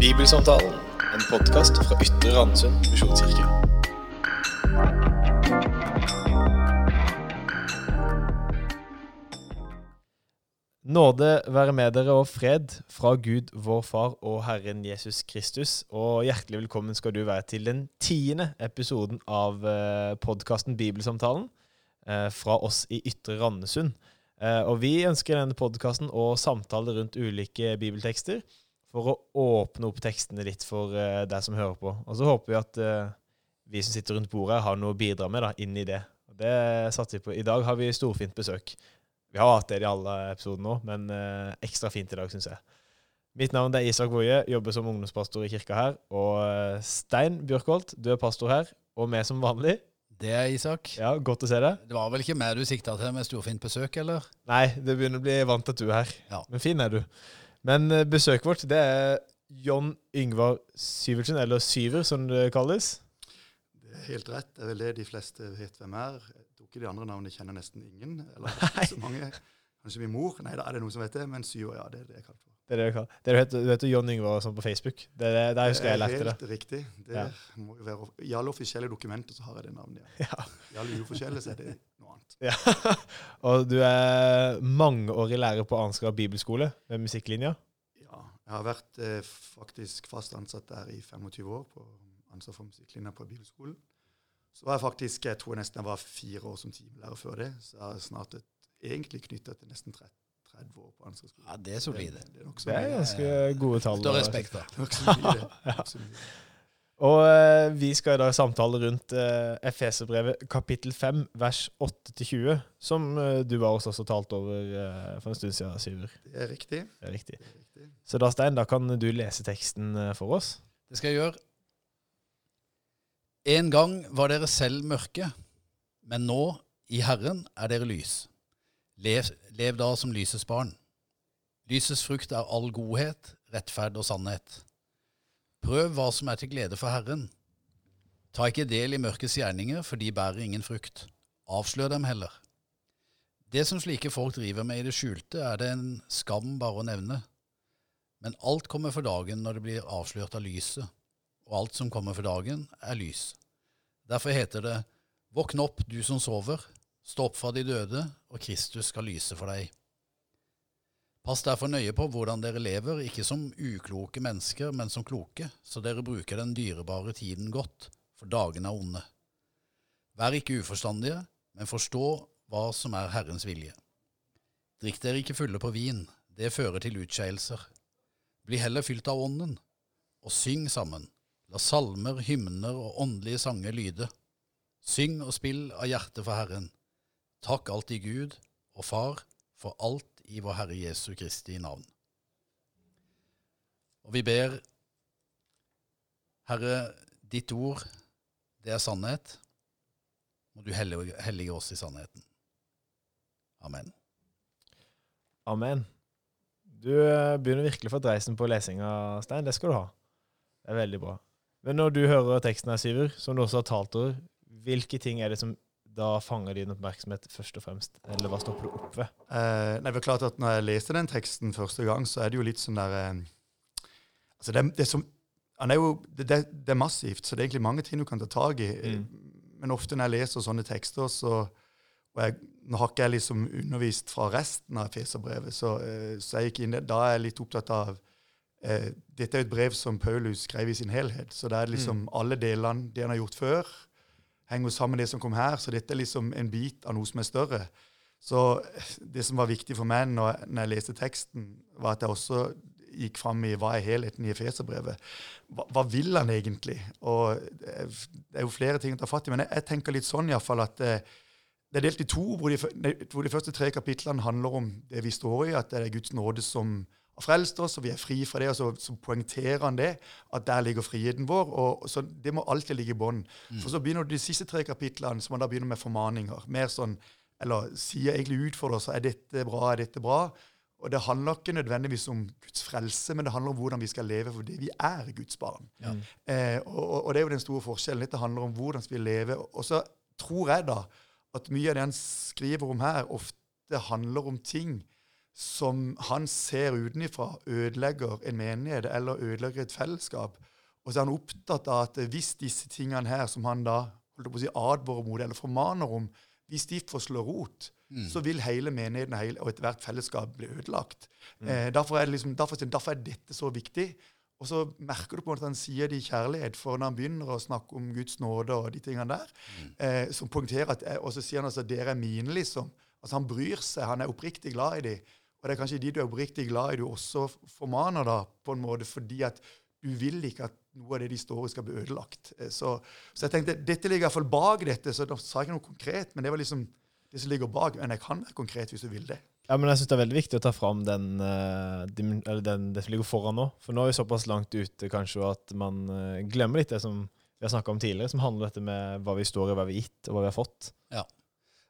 Bibelsamtalen, en podkast fra Ytre Randesund misjonskirke. Nåde være med dere og fred fra Gud vår Far og Herren Jesus Kristus. Og hjertelig velkommen skal du være til den tiende episoden av podkasten Bibelsamtalen eh, fra oss i Ytre Randesund. Eh, Og vi ønsker denne podkasten å samtale rundt ulike bibeltekster for å åpne opp tekstene litt for uh, deg som hører på. Og så håper vi at uh, vi som sitter rundt bordet, har noe å bidra med da, inn i det. Og det satser vi på. I dag har vi storfint besøk. Vi har hatt det i alle episodene nå, men uh, ekstra fint i dag, syns jeg. Mitt navn er Isak Woie, jobber som ungdomspastor i kirka her. Og Stein Bjørkholt, du er pastor her, og med som vanlig. Det er Isak. Ja, Godt å se deg. Det var vel ikke meg du sikta til med storfint besøk, eller? Nei, det begynner å bli vant til at du er her. Ja. Men fin er du. Men eh, besøket vårt, det er John Yngvar Syvertsen, eller Syver som det kalles. Det er helt rett. Det er vel det de fleste vet hvem er. Jeg tror ikke de andre navnene kjenner nesten ingen. Eller Nei. så mange. Kanskje min mor. Nei, da er det noen som vet det. Men syver, ja, det er det jeg kaller for. Det er det du. Det du heter, John Yngvar sånn på Facebook. Det er det, der husker jeg jeg lærte det. helt riktig. Det Ja. må jo være, I alle offisielle dokumenter så har jeg det navnet. Ja. Ja. I alle uforskjellige så er det noe annet. ja. Og du er mangeårig lærer på Arnskar bibelskole med musikklinja. Ja, jeg har vært eh, faktisk fast ansatt der i 25 år på ansvar for musikklinja på bibelskolen. Så var jeg faktisk, jeg tror nesten jeg var fire år som timelærer før det, så jeg har snart et, egentlig knyttet til nesten 30, 30 år på Ansgarskolen. Ja, det er solide. Det, det er Det er ganske gode tall. Står respekt mye. Og eh, vi skal i dag samtale rundt eh, Efeserbrevet kapittel 5, vers 8-20, som eh, du var også talt over eh, for en stund siden, Syver. Det er riktig. Det er riktig. Er riktig. Så da, Stein, da kan du lese teksten eh, for oss. Det skal jeg gjøre. En gang var dere selv mørke, men nå, i Herren, er dere lys. Lev, lev da som lysets barn. Lysets frukt er all godhet, rettferd og sannhet. Prøv hva som er til glede for Herren. Ta ikke del i mørkets gjerninger, for de bærer ingen frukt. Avslør dem heller. Det som slike folk driver med i det skjulte, er det en skam bare å nevne. Men alt kommer for dagen når det blir avslørt av lyset, og alt som kommer for dagen, er lys. Derfor heter det, Våkn opp, du som sover, stå opp fra de døde, og Kristus skal lyse for deg. Pass derfor nøye på hvordan dere lever, ikke som ukloke mennesker, men som kloke, så dere bruker den dyrebare tiden godt, for dagene er onde. Vær ikke uforstandige, men forstå hva som er Herrens vilje. Drikk dere ikke fulle på vin, det fører til utskeielser. Bli heller fylt av Ånden, og syng sammen. La salmer, hymner og åndelige sanger lyde. Syng og spill av hjertet for Herren. Takk alltid Gud og Far for alt i vår Herre Jesu Kristi navn. Og vi ber, Herre, ditt ord, det er sannhet. Må du hellige oss i sannheten. Amen. Amen. Du eh, begynner virkelig å få dreisen på lesinga, Stein. Det skal du ha. Det er veldig bra. Men når du hører teksten her, Syver, som du også har talt over, hvilke ting er det som da fanger din oppmerksomhet først og fremst? Eller hva stopper du opp ved? Eh, nei, det er klart at når jeg leste den teksten første gang, så er det jo litt sånn der eh, Altså, det, det som er jo, det, det, er massivt, så det er egentlig mange ting du kan ta tak i. Mm. Men ofte når jeg leser sånne tekster, så og jeg, Nå har ikke jeg liksom undervist fra resten av Feserbrevet, så, eh, så jeg gikk inn der. Da er jeg litt opptatt av eh, Dette er jo et brev som Paulus skrev i sin helhet. Så det er liksom alle delene det han har gjort før, henger sammen med det som kom her. Så dette er liksom en bit av noe som er større. Så eh, det som var viktig for meg når, når jeg leste teksten, var at jeg også gikk fram i hva er helheten i Efeserbrevet. Hva, hva vil han egentlig? Og det er jo flere ting å ta fatt i, men jeg, jeg tenker litt sånn i hvert fall at det, det er delt i to, hvor de, hvor de første tre kapitlene handler om det vi står i, at det er Guds nåde som har frelst oss, og vi er fri fra det. Og så, så poengterer han det, at der ligger friheten vår. og så Det må alltid ligge i bånn. For så begynner de siste tre kapitlene, som man da begynner med formaninger. mer sånn, Eller sier egentlig utfordrer oss er dette bra, er dette bra? Og det handler ikke nødvendigvis om Guds frelse, men det handler om hvordan vi skal leve fordi vi er Guds barn. Ja. Eh, og, og- og det er jo den store forskjellen. Dette handler om hvordan vi lever. Og så tror jeg da at mye av det han skriver om her, ofte handler om ting som han ser utenfra ødelegger en menighet eller ødelegger et fellesskap. Og så er han opptatt av at hvis disse tingene her, som han da holdt på å si, advarer mot eller formaner om, hvis de får slå rot, Mm. så vil hele menigheten hele, og ethvert fellesskap bli ødelagt. Eh, derfor, er det liksom, derfor, derfor er dette så viktig. Og så merker du på en måte at han sier det i kjærlighet, for når han begynner å snakke om Guds nåde og de tingene der, eh, som poengterer at, Og så sier han altså 'dere er mine', liksom. Altså Han bryr seg, han er oppriktig glad i dem. Og det er kanskje de du er oppriktig glad i, du også formaner, da, på en måte, fordi at du vil ikke at noe av det de står i, skal bli ødelagt. Eh, Så, så jeg tenkte, dette ligger iallfall bak dette, så da sa jeg ikke noe konkret, men det var liksom det som ligger bak. Men jeg kan være konkret hvis du vil det. Ja, men jeg syns det er veldig viktig å ta fram den, den, eller den, det som ligger foran nå. For nå er vi såpass langt ute kanskje at man eh, glemmer litt det som vi har snakka om tidligere, som handler om dette med hva vi står i, hva vi har gitt, og hva vi har fått.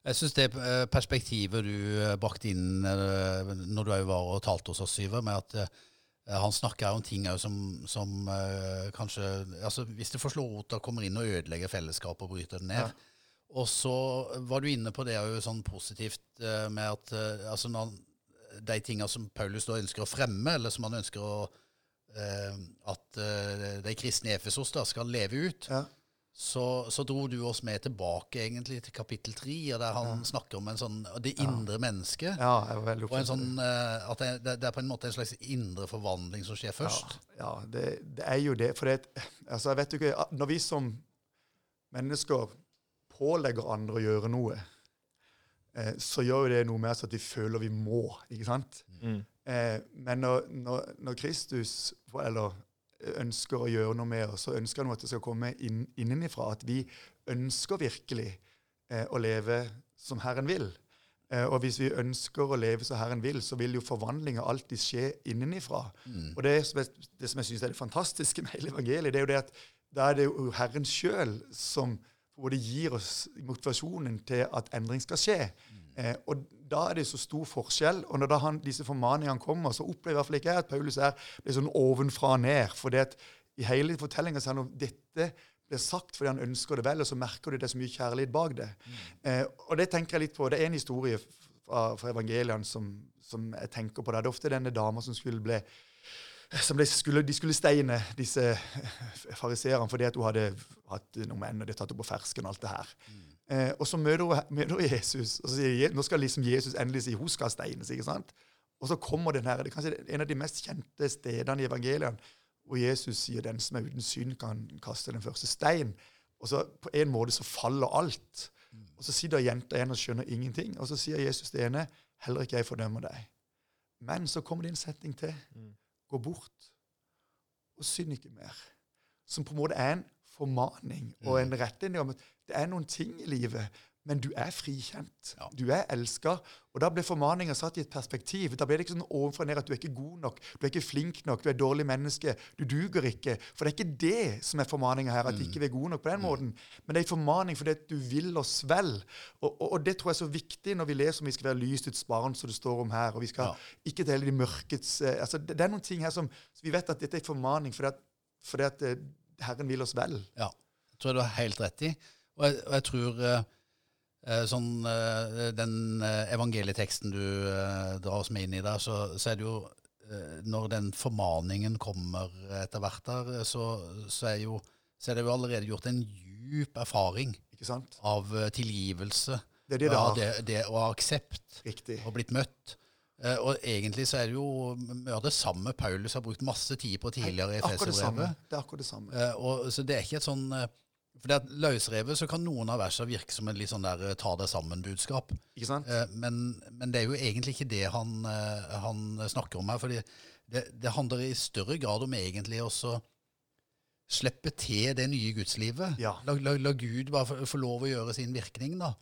Jeg syns det eh, perspektivet du eh, brakte inn eh, når du var og talte hos oss, Syver, med at han snakker om ting som, som kanskje altså Hvis det får slå rot da kommer inn og ødelegger fellesskapet og bryter det ned. Ja. Og så var du inne på det òg sånn positivt med at altså når, de tinga som Paulus da ønsker å fremme, eller som han ønsker å at de kristne i Efesos da skal leve ut, Ja. Så, så dro du oss med tilbake egentlig til kapittel tre, der han snakker om en sånn, det indre mennesket. Ja, var veldig Og sånn, eh, at det, det, det er på en måte en slags indre forvandling som skjer først. Ja, ja det, det er jo det. For det, altså, jeg vet jo ikke, når vi som mennesker pålegger andre å gjøre noe, eh, så gjør jo det noe med oss at vi føler vi må. ikke sant? Mm. Eh, men når, når, når Kristus eller ønsker å gjøre noe med oss, og ønsker noe at det skal komme inn, innenifra. At vi ønsker virkelig eh, å leve som Herren vil. Eh, og hvis vi ønsker å leve som Herren vil, så vil jo forvandlinga alltid skje innenifra. Mm. Og det, som jeg, det som jeg syns er det fantastiske med hele evangeliet, det er jo det at da er det jo Herren sjøl som både gir oss motivasjonen til at endring skal skje. Eh, og da er det så stor forskjell. Og når da han, disse formaningene kommer, så opplever i hvert fall ikke jeg at Paulus er er sånn ovenfra og ned. For det at i hele fortellinga er det noe dette blir sagt fordi han ønsker det vel, og så merker du det er så mye kjærlighet bak det. Eh, og det tenker jeg litt på. Det er en historie fra, fra evangeliene som, som jeg tenker på. Det er ofte denne dama som skulle bli som de skulle, de skulle steine disse fariseerne fordi at hun hadde hatt noe menn og de tatt henne på fersken og alt det her. Eh, og så møter hun, møter hun Jesus, og så sier nå skal liksom Jesus endelig si hun skal steines. ikke sant? Og så kommer den her, det er kanskje en av de mest kjente stedene i evangeliene hvor Jesus sier den som er uten synd, kan kaste den første stein. Og så på en måte så faller alt. Og så sitter jenta igjen og skjønner ingenting. Og så sier Jesus det ene, heller ikke jeg fordømmer deg. Men så kommer det en setning til. Mm. Gå bort og synd ikke mer. Som på en måte er en formaning og en retning om at det er noen ting i livet, men du er frikjent. Ja. Du er elska. Og da ble formaninga satt i et perspektiv. Da ble det ikke sånn ovenfra og ned at du er ikke god nok, du er ikke flink nok, du er et dårlig menneske, du duger ikke. For det er ikke det som er formaninga her, at ikke vi er gode nok på den måten. Men det er en formaning fordi at du vil oss vel. Og, og, og det tror jeg er så viktig når vi leser om vi skal være lysets barn, som det står om her. Og vi skal Ja. ikke hele de mørkets eh, altså det, det er noen ting her som Vi vet at dette er en formaning fordi at, fordi at eh, Herren vil oss vel. Ja, det tror jeg du har helt rett i. Og jeg, og jeg tror eh, eh, sånn eh, Den evangelieteksten du drar oss med inn i der, så, så er det jo Når den formaningen kommer etter hvert der, så, så, er jo, så er det jo allerede gjort en djup erfaring av tilgivelse. Det er det det ja, har. det, det ha aksept Riktig. og blitt møtt. Eh, og egentlig så er det jo mye av det samme Paulus har brukt masse tid på tidligere i. Efeserbrevet. Det er akkurat det samme. Eh, og, så det er ikke et sånn eh, For det at løsrevet så kan noen av versene virke som en litt sånn der eh, ta deg sammen-budskap. Ikke sant? Men, men det er jo egentlig ikke det han, han snakker om her. fordi det, det handler i større grad om egentlig også slippe til det nye gudslivet. Ja. La, la, la Gud bare få, få lov å gjøre sin virkning, da.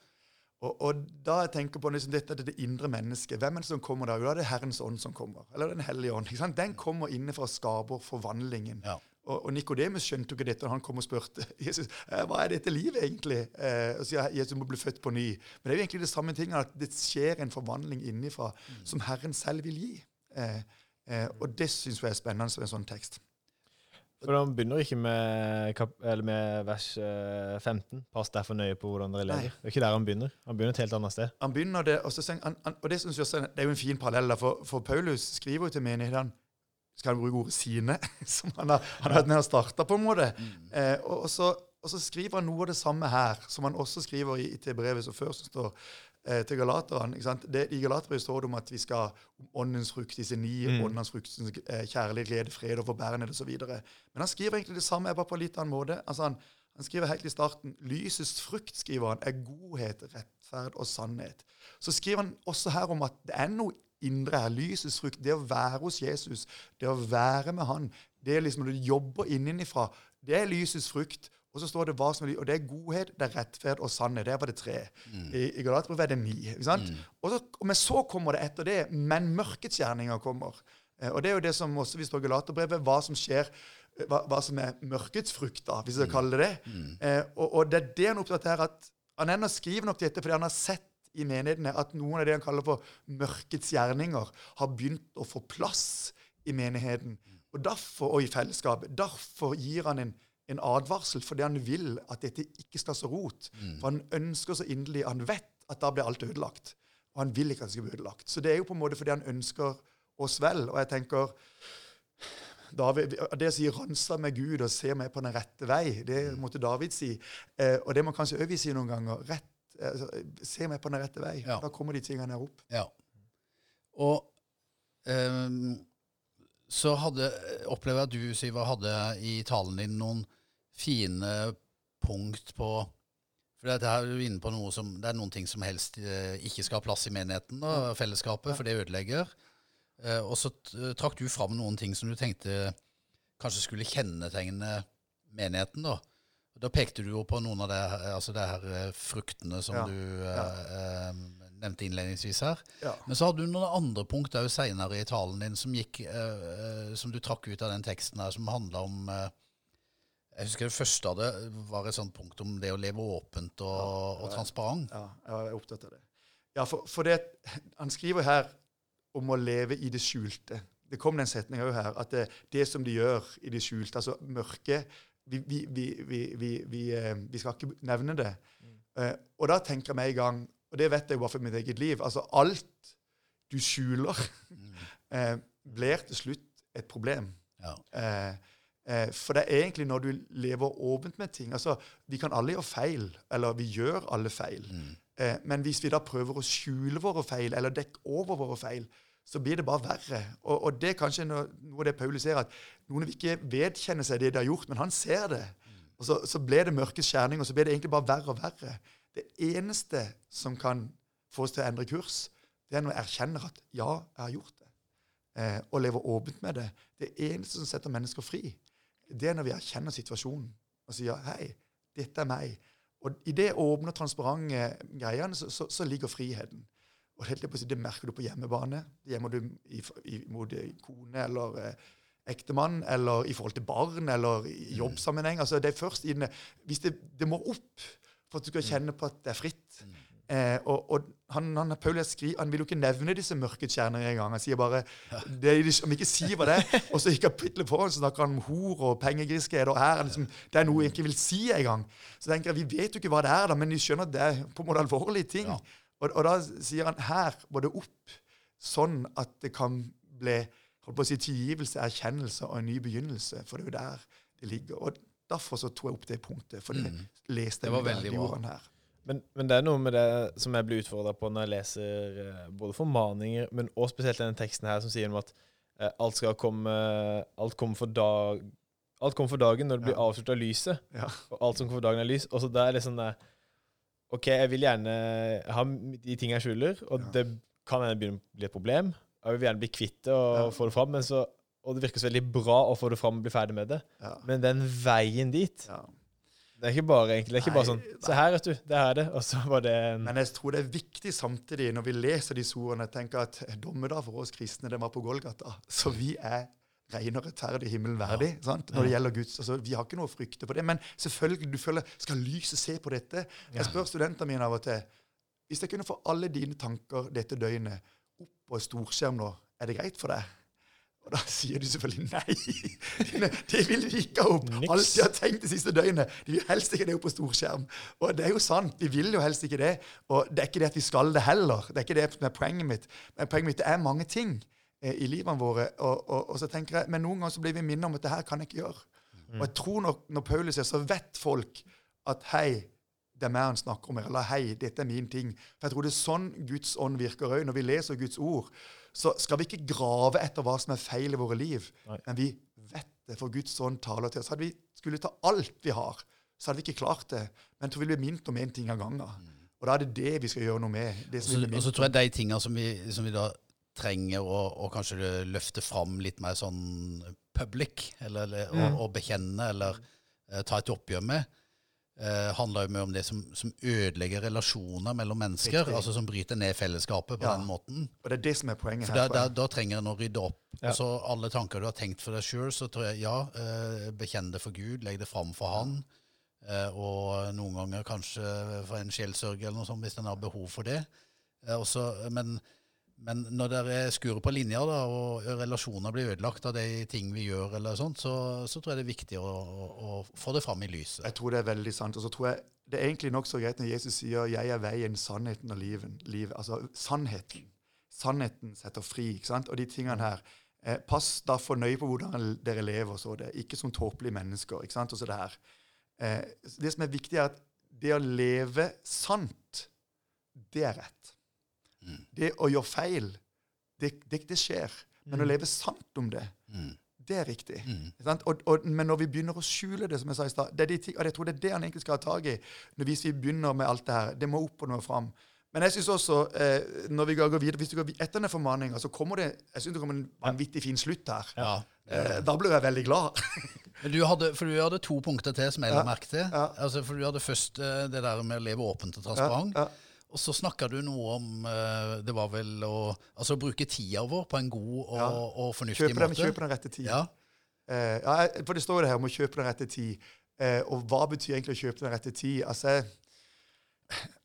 Og, og da jeg tenker på liksom dette, det indre mennesket, hvem er det som kommer da? Jo, da er det Herrens ånd som kommer. Eller Den hellige ånd. ikke sant? Den kommer innenfra og skaper forvandlingen. Ja. Og, og Nikodemus skjønte jo ikke dette da han kom og spurte Jesus, eh, hva er dette livet egentlig. Eh, og sier Jesus må bli født på ny. Men det er jo egentlig det samme tinget, at det skjer en forvandling innenfra som Herren selv vil gi. Eh, eh, og det syns jeg er spennende som en sånn tekst. For han begynner ikke med, kap eller med vers eh, 15. Pass derfor nøye på hvordan dere lever. Nei. Det er ikke der han begynner. Han begynner et helt annet sted. Han begynner det, og, så, han- han, og det, synes jeg også, det er jo en fin parallell, for, for Paulus skriver jo til menighetene Skal han bruke ordet 'sine', som han har, han har vært med og starta, på en måte. Eh, og, og, så, og så skriver han noe av det samme her, som han også skriver i, til brevet som før, som står eh, til galaterne. Det, I Galaterbrevet står det om at vi skal om åndens frukt, disse ni Mm. åndens frukt, eh, kjærlighet, glede, fred og forbærenhet osv. Men han skriver egentlig det samme, bare på en litt annen måte. Altså han, han skriver helt i starten lysets frukt skriver han, er godhet, rettferd og sannhet. Så skriver han også her om at det er noe indre her. Lysets frukt, det å være hos Jesus, det å være med han, det er liksom når du jobber innenfra, det er lysets frukt. Og så står det hva som er, ly- og det er godhet, det er rettferd og sannhet. Der var det tre. I, i Galaterbrevet er det ni. ikke sant? Og så, men så kommer det etter det, men mørkets gjerninger kommer. Eh, Og det er jo det som også vi står i Galaterbrevet, hva som skjer, eh, hva, hva som er mørkets frukt, da, hvis jeg kaller det det. Eh, og, og det er det han er opptatt av at han ennå skriver nok dette fordi han har sett i menighetene at noen av det han kaller for mørkets gjerninger, har begynt å få plass i menigheten og, derfor, og i fellesskapet. Derfor gir han en, en advarsel fordi han vil at dette ikke skal så rot. For han ønsker så inderlig Han vet at da blir alt ødelagt. Og han vil ikke at det skal bli ødelagt. Så det er jo på en måte fordi han ønsker oss vel. Og jeg tenker David, Det å si 'ransa med Gud og se meg på den rette vei', det måtte David si. Eh, og det må kanskje òg vi si noen ganger. Rett, altså, se meg på den rette vei. Ja. Da kommer de tingene her opp. Ja. Og um, så hadde, opplever jeg at du, Siva, hadde i talen din noen fine punkt på For dette er jo inne på noe som, det er noen ting som helst eh, ikke skal ha plass i menigheten, da, fellesskapet, for det ødelegger. Eh, og så trakk du fram noen ting som du tenkte kanskje skulle kjennetegne menigheten. Da Da pekte du jo på noen av her- altså her eh, fruktene som Ja. du ja. eh, nevnte innledningsvis her. Ja. Men så hadde du noen andre punkter òg seinere i talen din som gikk eh, eh, som du trakk ut av den teksten her, som handla om eh, Jeg husker det første av det var et sånt punkt om det å leve åpent og, og transparent. Ja, jeg er opptatt av det. Ja, for, for det, Han skriver her om å leve i det skjulte. Det kom den setninga òg her. At det, det som de gjør i det skjulte, altså mørket vi, vi, vi, vi, vi, vi, eh, vi skal ikke nevne det. Eh, og da tenker jeg meg i gang, og det vet jeg jo bare for mitt eget liv altså Alt du skjuler, eh, blir til slutt et problem. Ja. Eh, eh, for det er egentlig når du lever åpent med ting altså Vi kan alle gjøre feil, eller vi gjør alle feil. Eh, men hvis vi da prøver å skjule våre feil, eller dekke over våre feil, så blir det bare verre. Og, og det er kanskje noe, noe av det Paulus ser, at noen vil ikke vedkjenne seg det de har gjort, men han ser det. Og så, så ble det mørkets skjerning, og så ble det egentlig bare verre og verre. Det eneste som kan få oss til å endre kurs, det er når jeg erkjenner at ja, jeg har gjort det. Eh, og lever åpent med det. Det eneste som setter mennesker fri, det er når vi erkjenner situasjonen og sier hei, dette er meg. Og i det åpne og transparente greiene så, så, så ligger friheten. Og å Det merker du på hjemmebane. Det gjemmer du i, i, mot eh, kone eller eh, ektemann, eller i forhold til barn, eller i jobbsammenheng. Altså, det er først inne, Hvis det, det må opp for at du skal kjenne på at det er fritt. Eh, og og han, han, Paulus skri, han vil jo ikke nevne disse mørke kjerner engang. Han sier bare det, er Om ikke hva det og så i kapittelet foran så snakker han om hor og pengegriskhet. og her liksom, Det er noe jeg ikke vil si engang. Så tenker jeg, Vi vet jo ikke hva det er, da, men vi skjønner at det er på en måte alvorlige ting. Ja. Og, og da sier han her må det opp, sånn at det kan bli holdt på å si, tilgivelse, erkjennelse og en ny begynnelse. For det er jo der det ligger. Og Derfor så tok jeg opp det punktet. For det leste Det jeg var de veldig det bra. her. Men, men det er noe med det som jeg blir utfordra på når jeg leser eh, både formaninger, men også spesielt denne teksten her som sier om at eh, alt skal komme Alt kommer for dag Alt kommer for dagen når det blir Ja. av lyset. Ja. Og alt som kommer for dagen, er lys. Og så da er det sånn der OK, jeg vil gjerne ha de tingene jeg skjuler, og Ja. det kan hende bli et problem. Jeg vil gjerne bli kvitt det og få det fram, men så og det virker så veldig bra å få det fram og bli ferdig med det. Ja. Men den veien dit Ja. Det er ikke bare egentlig, det er ikke bare sånn Se her, vet du. Det er det. Og så var det en Men jeg tror det er viktig samtidig, når vi leser disse ordene, tenker at dommedag for oss kristne, den var på Golgata. Så vi er ren og rettferdig himmelen verdig sant? når det gjelder Guds. Altså, vi har ikke noe å frykte på det. Men selvfølgelig, du føler Skal lyset se på dette? Jeg spør studentene mine av og til Hvis jeg kunne få alle dine tanker dette døgnet opp på storskjerm nå, er det greit for deg? Og da sier de selvfølgelig nei. Det vil de ikke ha opp. Niks. Alt de har tenkt det siste døgnet. De vil helst ikke det opp på storskjerm. Og det er jo sant, de vil jo helst ikke det. Og det er ikke det at vi skal det heller. Det er ikke det som er poenget mitt. Men poenget mitt er mange ting eh, i livene våre. Og, og, og så tenker jeg, Men noen ganger så blir vi minnet om at det her kan jeg ikke gjøre. Og jeg tror når, når Paulus er så vet folk at hei, det er meg han snakker om her. Eller hei, dette er min ting. For jeg tror det er sånn Guds ånd virker òg. Når vi leser Guds ord, så skal vi ikke grave etter hva som er feil i våre liv, Nei. men vi vet det, for Guds ånd taler til oss. Hadde vi skulle ta alt vi har, så hadde vi ikke klart det. Men jeg tror vi blir minnet om én ting av gangen. Og da er det det vi skal gjøre noe med. Det Og som så, vi og så tror jeg de tingene som vi, som vi da trenger å, å kanskje løfte fram litt mer sånn public, eller, eller Mm. å, å bekjenne eller uh, ta et oppgjør med, eh, handler jo mer om det som, som ødelegger relasjoner mellom mennesker, Riktig. altså som bryter ned fellesskapet på Ja. den måten. Og det er det som er poenget For her. da, da, da trenger en å rydde opp. Ja. Og så alle tanker du har tenkt for deg sjøl, så tror jeg ja, eh, bekjenn det for Gud, legg det fram for Han. Eh, og noen ganger kanskje for en sjelsørger eller noe sånt, hvis en har behov for det. Eh, også, men, men når dere skurer på linjer, da, og relasjoner blir ødelagt av de ting vi gjør, eller sånt, så, så tror jeg det er viktig å, å, å få det fram i lyset. Jeg tror det er veldig sant. Og så tror jeg det er egentlig nokså greit når Jesus sier 'Jeg er veien, sannheten og livet'. livet. Altså sannheten. Sannheten setter fri. ikke sant? Og de tingene her. Eh, pass derfor nøye på hvordan dere lever, så det. Ikke som tåpelige mennesker. ikke sant? Og så det her. Eh, det som er viktig, er at det å leve sant, det er rett. Mm. Det å gjøre feil, det, det, det skjer. Men å leve sant om det, Mm. det er riktig. Mm. Sant? Og, og, men når vi begynner å skjule det, som jeg sa i stad og jeg tror det er det han egentlig skal ha tak i hvis vi begynner med alt det her. Det må opp og nå fram. Men jeg synes også, eh, når vi går videre, hvis du går etter denne formaninga, så kommer det jeg synes det kommer en vanvittig fin slutt her. Ja. Eh, da blir jeg veldig glad. Men du hadde, for du hadde to punkter til som jeg la Ja, merke til. ja. Altså, for du hadde først eh, det der med å leve åpent og transparent. Ja. Og så snakka du noe om eh, Det var vel å altså, bruke tida vår på en god og, Ja. og fornuftig kjøper den, måte. kjøpe den rette tid. Ja. Eh, ja, for det står jo det her om å kjøpe den rette tid. Eh, og hva betyr egentlig å kjøpe den rette tid? Altså, jeg,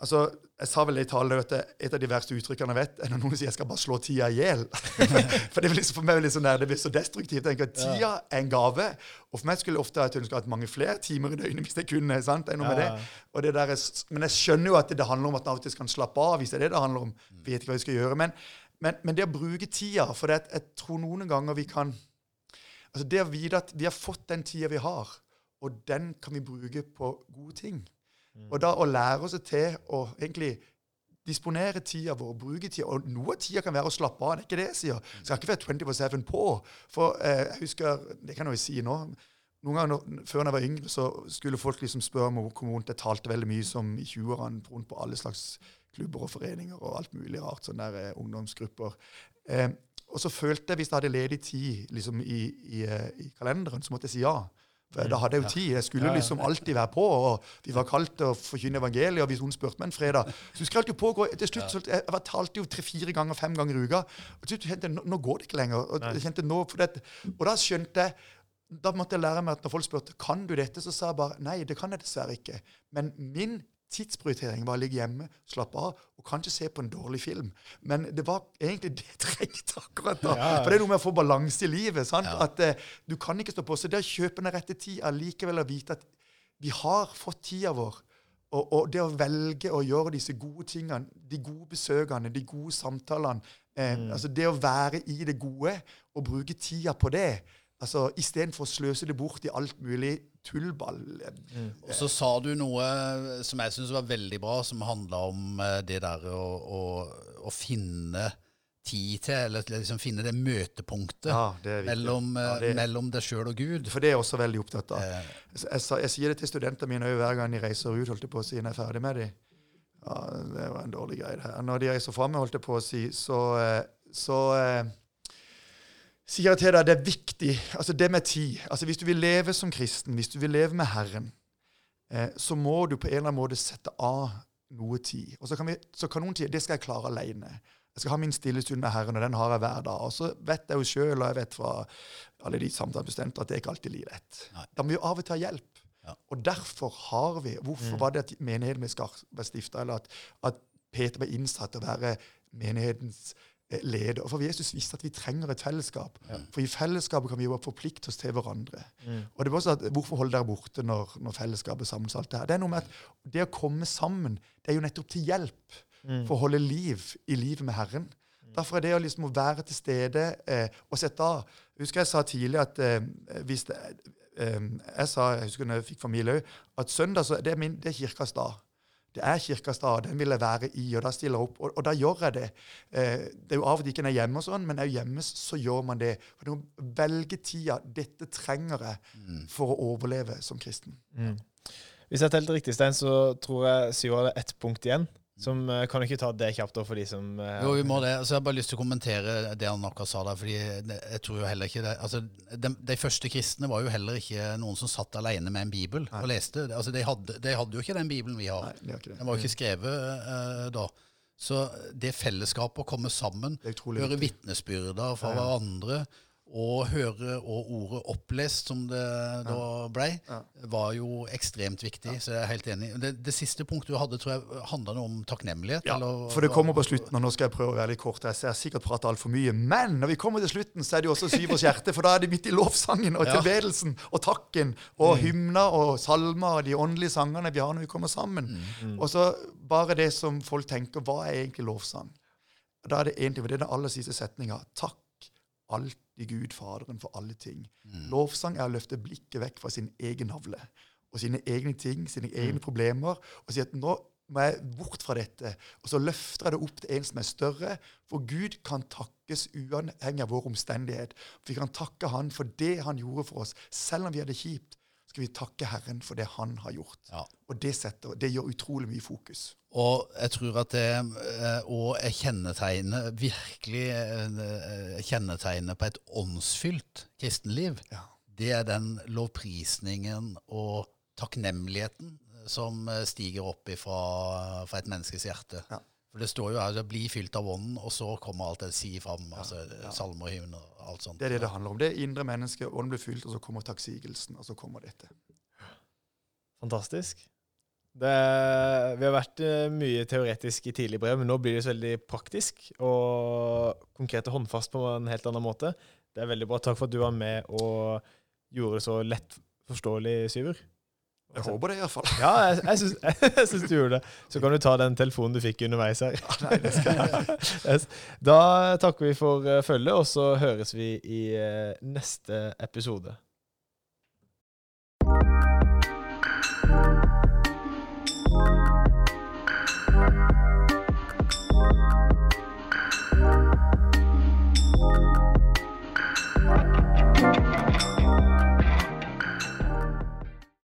altså, jeg sa vel i talen at et av de verste uttrykkene jeg vet, er når noen sier jeg skal bare slå tida i hjel. for det, blir liksom, for meg sånn der, det blir så destruktivt. Jeg tenker at Tida er en gave. Og for meg skulle jeg ofte ha ønsket hatt mange flere timer i døgnet hvis jeg kunne. sant? Det er noe med Ja, med det. Og det er, men jeg skjønner jo at det, det handler om at en av og til kan slappe av, hvis det er det det handler om. Vet ikke hva vi skal gjøre. Men, men, men det å bruke tida For det, jeg tror noen ganger vi kan Altså Det å vite at vi har fått den tida vi har, og den kan vi bruke på gode ting. Og da å lære oss til å egentlig disponere tida vår, bruke tida Og noe av tida kan være å slappe av. Det er ikke det jeg sier. Skal ikke være 24-7 på. For eh, jeg husker Det kan jeg jo si nå. Noen ganger Før jeg var yngre, så skulle folk liksom spørre meg hvor vondt jeg talte veldig mye som i 20-årene rundt på alle slags klubber og foreninger og alt mulig rart. Sånne der eh, ungdomsgrupper. Eh, og så følte jeg, hvis jeg hadde ledig tid liksom i, i, eh, i kalenderen, så måtte jeg si ja. For da hadde jeg jo tid. Jeg skulle liksom alltid være på. og Vi var kalt til å forkynne evangeliet, og hvis noen spurte meg en fredag Så husker jeg alltid på å gå, til slutt, så Jeg jeg talte jo tre-fire ganger, fem ganger i uka. Og til slutt kjente jeg nå, nå går det ikke lenger. Og, jeg kjente nå, for det, og da skjønte jeg da måtte jeg lære meg at når folk spurte kan du dette, så sa jeg bare nei, det kan jeg dessverre ikke. Men min tidsprioritering var å ligge hjemme, slappe av og kanskje se på en dårlig film. Men det var egentlig det jeg trengte akkurat da. Ja. For det er noe med å få balanse i livet. sant? Ja. At eh, du kan ikke stå på. Så det å kjøpe den rette tida likevel å vite at vi har fått tida vår. Og, og det å velge å gjøre disse gode tingene, de gode besøkene, de gode samtalene eh, altså Det å være i det gode og bruke tida på det. altså Istedenfor å sløse det bort i alt mulig tullball. Og så sa du noe som jeg syns var veldig bra, som handla om eh, det der å, å, å finne tid til, eller liksom finne det møtepunktet Ja, det mellom, eh, Ja, det- mellom deg sjøl og Gud. For det er jeg også veldig opptatt av. Eh, Jeg, jeg, jeg sier det til studentene mine hver gang de reiser ut, holdt jeg på å si, når jeg er ferdig med dem. Ja, det var en dårlig greie, det her. Når de reiser fram, holdt jeg på å si, så, så, så sier jeg til deg det er viktig, altså det med tid. Altså Hvis du vil leve som kristen, hvis du vil leve med Herren, eh, så må du på en eller annen måte sette av noe tid. Og så kan, vi, så kan noen si det skal jeg klare alene. Jeg skal ha min stille stund med Herren, og den har jeg hver dag. Og så vet jeg jo sjøl, og jeg vet fra alle de samtalebestemte, at det er ikke alltid like lett. Da må vi jo av og til ha hjelp. Ja. Og derfor har vi Hvorfor var det at menigheten ble stifta, eller at, at Peter ble innsatt til å være menighetens eh, leder. For Jesus visste at vi trenger et fellesskap. Ja. For i fellesskapet kan vi jo forplikte oss til hverandre. Mm. Og det var også at, Hvorfor holde dere borte når, når fellesskapet samles? alt Det, her? det er noe med at det å komme sammen det er jo nettopp til hjelp Mm. for å holde liv i livet med Herren. Derfor er det å liksom være til stede eh, og sette av husker jeg sa tidlig at eh, hvis det, eh, Jeg sa, jeg husker når jeg fikk familie òg, at søndag så, det er, min, det er kirkas dag. Det er kirkas dag, den vil jeg være i, og da stiller jeg opp. Og, og da gjør jeg det. Eh, det er jo av og til ikke en er hjemme, og sånn, men er hjemme, så gjør man det. For du må velge tida. Dette trenger jeg for å overleve som kristen. Mm. Hvis jeg telte riktig, Stein, så tror jeg Syv hadde ett punkt igjen. Som eh, Kan du ikke ta det kjapt for de som uh, Jo, vi må det. Altså, jeg har bare lyst til å kommentere det han akkurat sa der. fordi jeg tror jo heller ikke det, altså, de, de første kristne var jo heller ikke noen som satt alene med en bibel og leste. Altså, de, hadde, de hadde jo ikke den bibelen vi har. Nei, de ikke det. Den var jo ikke skrevet uh, da. Så det fellesskapet å komme sammen, høre vitnesbyrder fra ja. hverandre, og høre og ordet opplest, som det da ble, Ja. var jo ekstremt viktig. Så jeg er helt enig. Det, det siste punktet du hadde, tror jeg handla om takknemlighet. Ja, eller- for det kommer på slutten, og nå skal jeg prøve å være litt kort. Jeg ser sikkert prate altfor mye. Men når vi kommer til slutten, så er det jo også Syvers hjerte, for da er det midt i lovsangen og tilbedelsen og takken og hymna og salmer og de åndelige sangene vi har når vi kommer sammen. Og så bare det som folk tenker, hva er egentlig lovsang? Da er det egentlig, for det er den aller siste setninga. Takk alltid Gud Faderen for alle ting. Lovsang er å løfte blikket vekk fra sin egen navle og sine egne ting, sine egne problemer, og si at nå må jeg bort fra dette. Og så løfter jeg det opp til en som er større. For Gud kan takkes uavhengig av vår omstendighet. Vi kan takke Han for det Han gjorde for oss. Selv om vi hadde det kjipt, skal vi takke Herren for det Han har gjort. Ja. Og det, setter, det gjør utrolig mye fokus. Og jeg tror at det eh, òg er kjennetegnet, virkelig eh, kjennetegnet på et åndsfylt kristenliv. Ja. Det er den lovprisningen og takknemligheten som eh, stiger opp ifra, fra et menneskes hjerte. Ja. For det står jo her 'bli fylt av ånden', og så kommer alt det sier fram. altså Salmer og hymner og alt sånt. Det er det det handler om. Det er indre mennesket. Ånden blir fylt, og så kommer takksigelsen, og så kommer dette. Fantastisk. Det, vi har vært eh, mye teoretisk i tidlig brev, men nå blir det så veldig praktisk og konkret og håndfast på en helt annen måte. Det er veldig bra. Takk for at du var med og gjorde det så lett forståelig, Syver. Jeg håper det, iallfall. Ja, jeg, jeg, syns, du gjorde det. Så kan du ta den telefonen du fikk underveis her. Nei, det skal jeg. Da takker vi for eh, følget, og så høres vi i eh, neste episode.